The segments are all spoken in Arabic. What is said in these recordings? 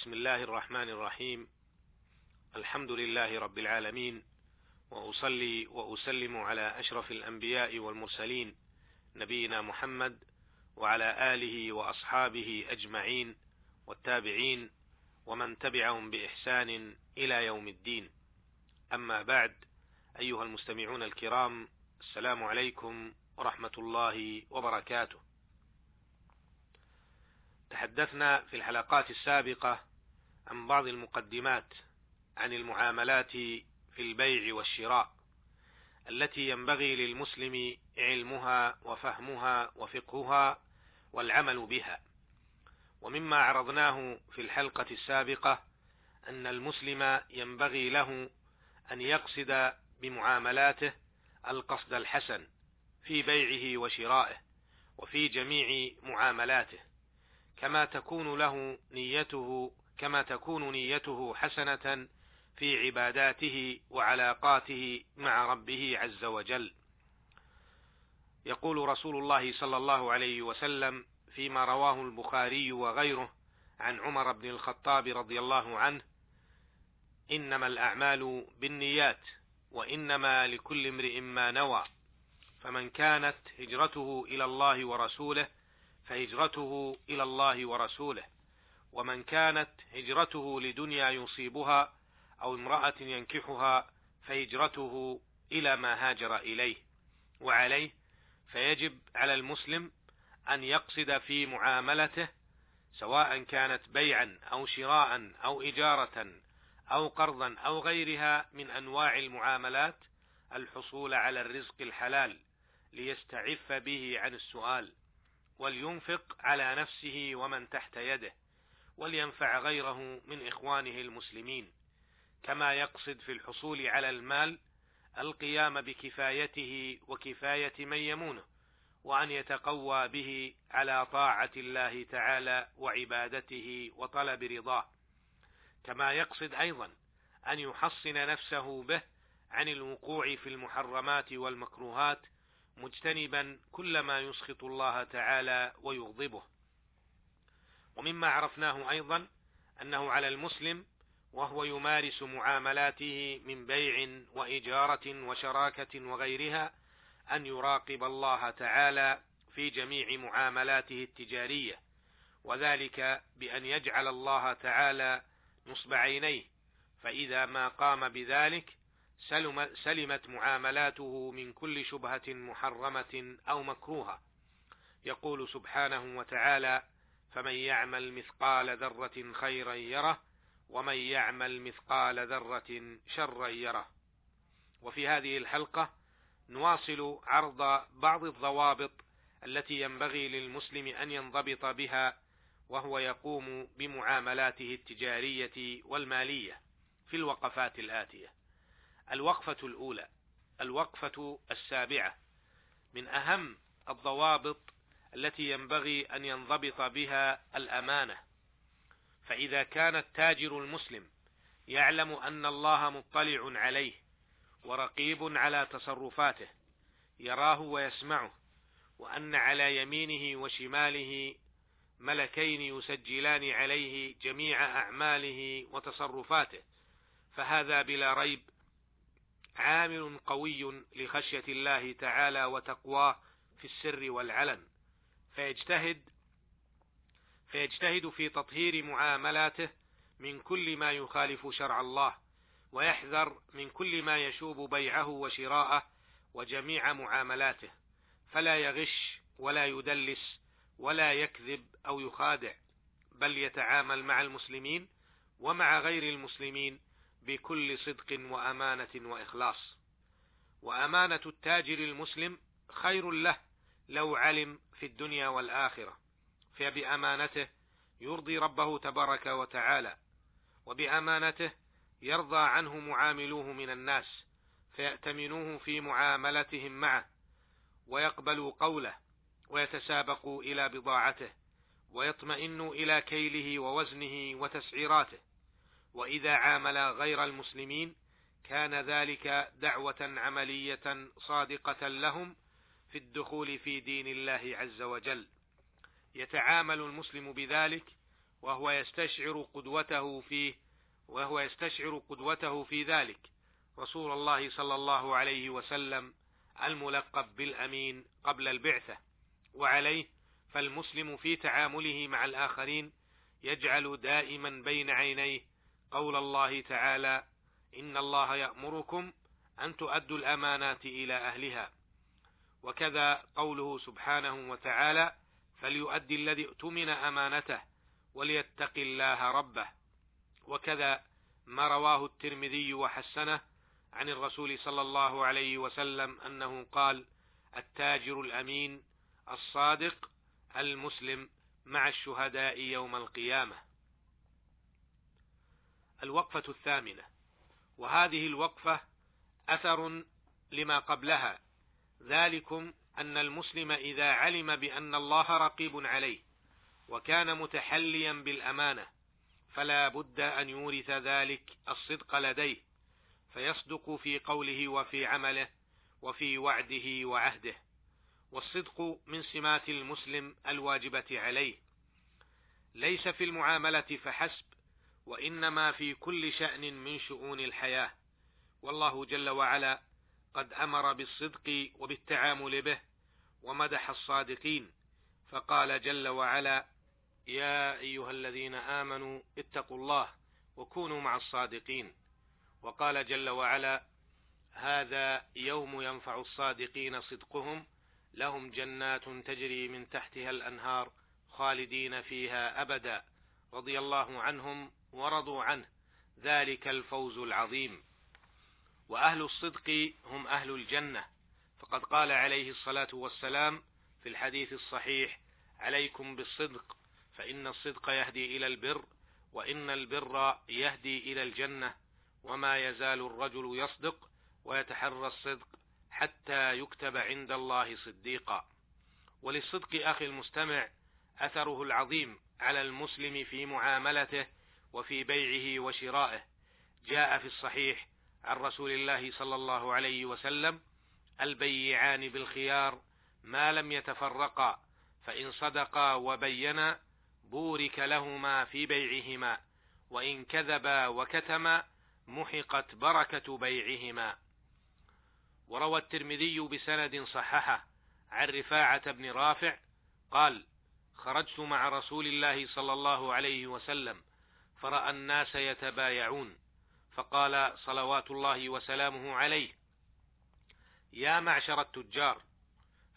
بسم الله الرحمن الرحيم. الحمد لله رب العالمين وأصلي وأسلم على أشرف الأنبياء والمرسلين نبينا محمد وعلى آله وأصحابه أجمعين والتابعين ومن تبعهم بإحسان إلى يوم الدين. أما بعد أيها المستمعون الكرام السلام عليكم ورحمة الله وبركاته. تحدثنا في الحلقات السابقة عن بعض المقدمات عن المعاملات في البيع والشراء التي ينبغي للمسلم علمها وفهمها وفقهها والعمل بها. ومما عرضناه في الحلقة السابقة أن المسلم ينبغي له أن يقصد بمعاملاته القصد الحسن في بيعه وشرائه وفي جميع معاملاته كما تكون له نيته كما تكون نيته حسنة في عباداته وعلاقاته مع ربه عز وجل. يقول رسول الله صلى الله عليه وسلم فيما رواه البخاري وغيره عن عمر بن الخطاب رضي الله عنه إنما الأعمال بالنيات وإنما لكل امرئ ما نوى فمن كانت هجرته إلى الله ورسوله فهجرته إلى الله ورسوله. ومن كانت هجرته لدنيا يصيبها أو امرأة ينكحها فهجرته إلى ما هاجر إليه وعليه فيجب على المسلم أن يقصد في معاملته سواء كانت بيعا أو شراء أو إجارة أو قرضا أو غيرها من أنواع المعاملات الحصول على الرزق الحلال ليستعف به عن السؤال ولينفق على نفسه ومن تحت يده. ولينفع غيره من إخوانه المسلمين. كما يقصد في الحصول على المال القيام بكفايته وكفاية من يمونه وأن يتقوى به على طاعة الله تعالى وعبادته وطلب رضاه. كما يقصد أيضا أن يحصن نفسه به عن الوقوع في المحرمات والمكروهات مجتنبا كل ما يسخط الله تعالى ويغضبه. ومما عرفناه أيضا أنه على المسلم وهو يمارس معاملاته من بيع وإجارة وشراكة وغيرها أن يراقب الله تعالى في جميع معاملاته التجارية وذلك بأن يجعل الله تعالى نصب عينيه فإذا ما قام بذلك سلم سلمت معاملاته من كل شبهة محرمة أو مكروهة. يقول سبحانه وتعالى فمن يعمل مثقال ذرة خيرا يره ومن يعمل مثقال ذرة شرا يره. وفي هذه الحلقة نواصل عرض بعض الضوابط التي ينبغي للمسلم أن ينضبط بها وهو يقوم بمعاملاته التجارية والمالية في الوقفات الآتية. الوقفة الأولى الوقفة السابعة. من أهم الضوابط التي ينبغي أن ينضبط بها الأمانة. فإذا كان التاجر المسلم يعلم أن الله مطلع عليه ورقيب على تصرفاته يراه ويسمعه وأن على يمينه وشماله ملكين يسجلان عليه جميع أعماله وتصرفاته فهذا بلا ريب عامل قوي لخشية الله تعالى وتقواه في السر والعلن. فيجتهد فيجتهد في تطهير معاملاته من كل ما يخالف شرع الله ويحذر من كل ما يشوب بيعه وشراءه وجميع معاملاته فلا يغش ولا يدلس ولا يكذب أو يخادع بل يتعامل مع المسلمين ومع غير المسلمين بكل صدق وأمانة وإخلاص. وأمانة التاجر المسلم خير له لو علم في الدنيا والآخرة فبأمانته يرضي ربه تبارك وتعالى وبأمانته يرضى عنه معاملوه من الناس فيأتمنوه في معاملتهم معه ويقبلوا قوله ويتسابقوا إلى بضاعته ويطمئنوا إلى كيله ووزنه وتسعيراته وإذا عامل غير المسلمين كان ذلك دعوة عملية صادقة لهم في الدخول في دين الله عز وجل. يتعامل المسلم بذلك وهو يستشعر قدوته فيه وهو يستشعر قدوته في ذلك. رسول الله صلى الله عليه وسلم الملقب بالأمين قبل البعثة. وعليه فالمسلم في تعامله مع الآخرين يجعل دائما بين عينيه قول الله تعالى إن الله يأمركم أن تؤدوا الأمانات إلى أهلها. وكذا قوله سبحانه وتعالى فليؤدي الذي اؤتمن أمانته وليتق الله ربه. وكذا ما رواه الترمذي وحسنه عن الرسول صلى الله عليه وسلم أنه قال التاجر الأمين الصادق المسلم مع الشهداء يوم القيامة. الوقفة الثامنة. وهذه الوقفة أثر لما قبلها. ذلكم أن المسلم إذا علم بأن الله رقيب عليه وكان متحليا بالأمانة فلا بد أن يورث ذلك الصدق لديه فيصدق في قوله وفي عمله وفي وعده وعهده والصدق من سمات المسلم الواجبة عليه. ليس في المعاملة فحسب وإنما في كل شأن من شؤون الحياة والله جل وعلا قد أمر بالصدق وبالتعامل به ومدح الصادقين فقال جل وعلا يا أيها الذين آمنوا اتقوا الله وكونوا مع الصادقين وقال جل وعلا هذا يوم ينفع الصادقين صدقهم لهم جنات تجري من تحتها الأنهار خالدين فيها أبدا رضي الله عنهم ورضوا عنه ذلك الفوز العظيم وأهل الصدق هم أهل الجنة. فقد قال عليه الصلاة والسلام في الحديث الصحيح عليكم بالصدق فإن الصدق يهدي إلى البر وإن البر يهدي إلى الجنة. وما يزال الرجل يصدق ويتحرى الصدق حتى يكتب عند الله صديقا. وللصدق أخي المستمع أثره العظيم على المسلم في معاملته وفي بيعه وشرائه. جاء في الصحيح عن رسول الله صلى الله عليه وسلم البيعان بالخيار ما لم يتفرقا فإن صدقا وبينا بورك لهما في بيعهما وإن كذبا وكتما محقت بركة بيعهما. وروى الترمذي بسند صححه عن رفاعة بن رافع قال خرجت مع رسول الله صلى الله عليه وسلم فرأى الناس يتبايعون فقال صلوات الله وسلامه عليه يا معشر التجار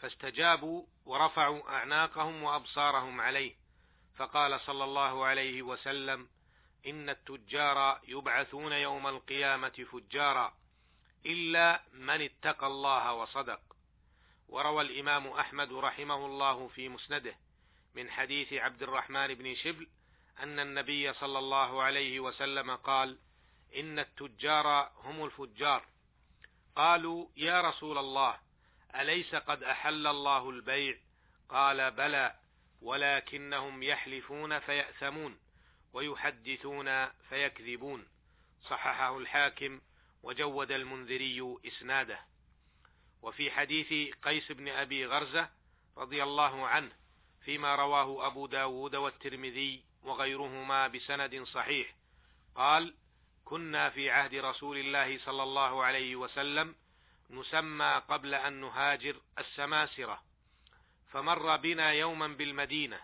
فاستجابوا ورفعوا أعناقهم وأبصارهم عليه فقال صلى الله عليه وسلم إن التجار يبعثون يوم القيامة فجارا إلا من اتقى الله وصدق. وروى الإمام أحمد رحمه الله في مسنده من حديث عبد الرحمن بن شبل أن النبي صلى الله عليه وسلم قال إن التجار هم الفجار. قالوا يا رسول الله أليس قد أحل الله البيع؟ قال بلى ولكنهم يحلفون فيأثمون ويحدثون فيكذبون. صححه الحاكم وجود المنذري إسناده. وفي حديث قيس بن أبي غرزة رضي الله عنه فيما رواه أبو داود والترمذي وغيرهما بسند صحيح قال كنا في عهد رسول الله صلى الله عليه وسلم نسمى قبل أن نهاجر السماسرة فمر بنا يوما بالمدينة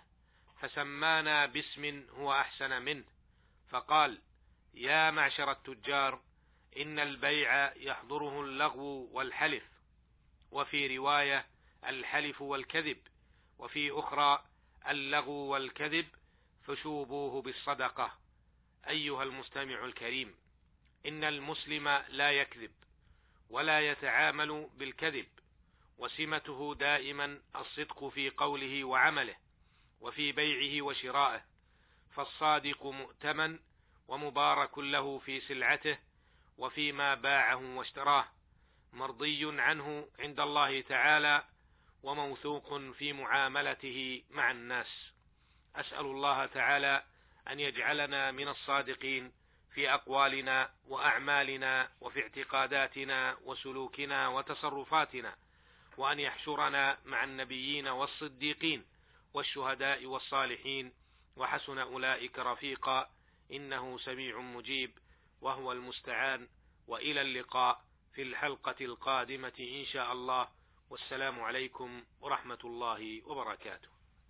فسمانا باسم هو أحسن منه فقال يا معشر التجار إن البيع يحضره اللغو والحلف وفي رواية الحلف والكذب وفي أخرى اللغو والكذب فشوبوه بالصدقة. أيها المستمع الكريم إن المسلم لا يكذب ولا يتعامل بالكذب وسمته دائما الصدق في قوله وعمله وفي بيعه وشرائه فالصادق مؤتمن ومبارك له في سلعته وفيما باعه واشتراه مرضي عنه عند الله تعالى وموثوق في معاملته مع الناس. أسأل الله تعالى أن يجعلنا من الصادقين في أقوالنا وأعمالنا وفي اعتقاداتنا وسلوكنا وتصرفاتنا وأن يحشرنا مع النبيين والصديقين والشهداء والصالحين. وحسن أولئك رفيقا إنه سميع مجيب وهو المستعان. وإلى اللقاء في الحلقة القادمة إن شاء الله. والسلام عليكم ورحمة الله وبركاته.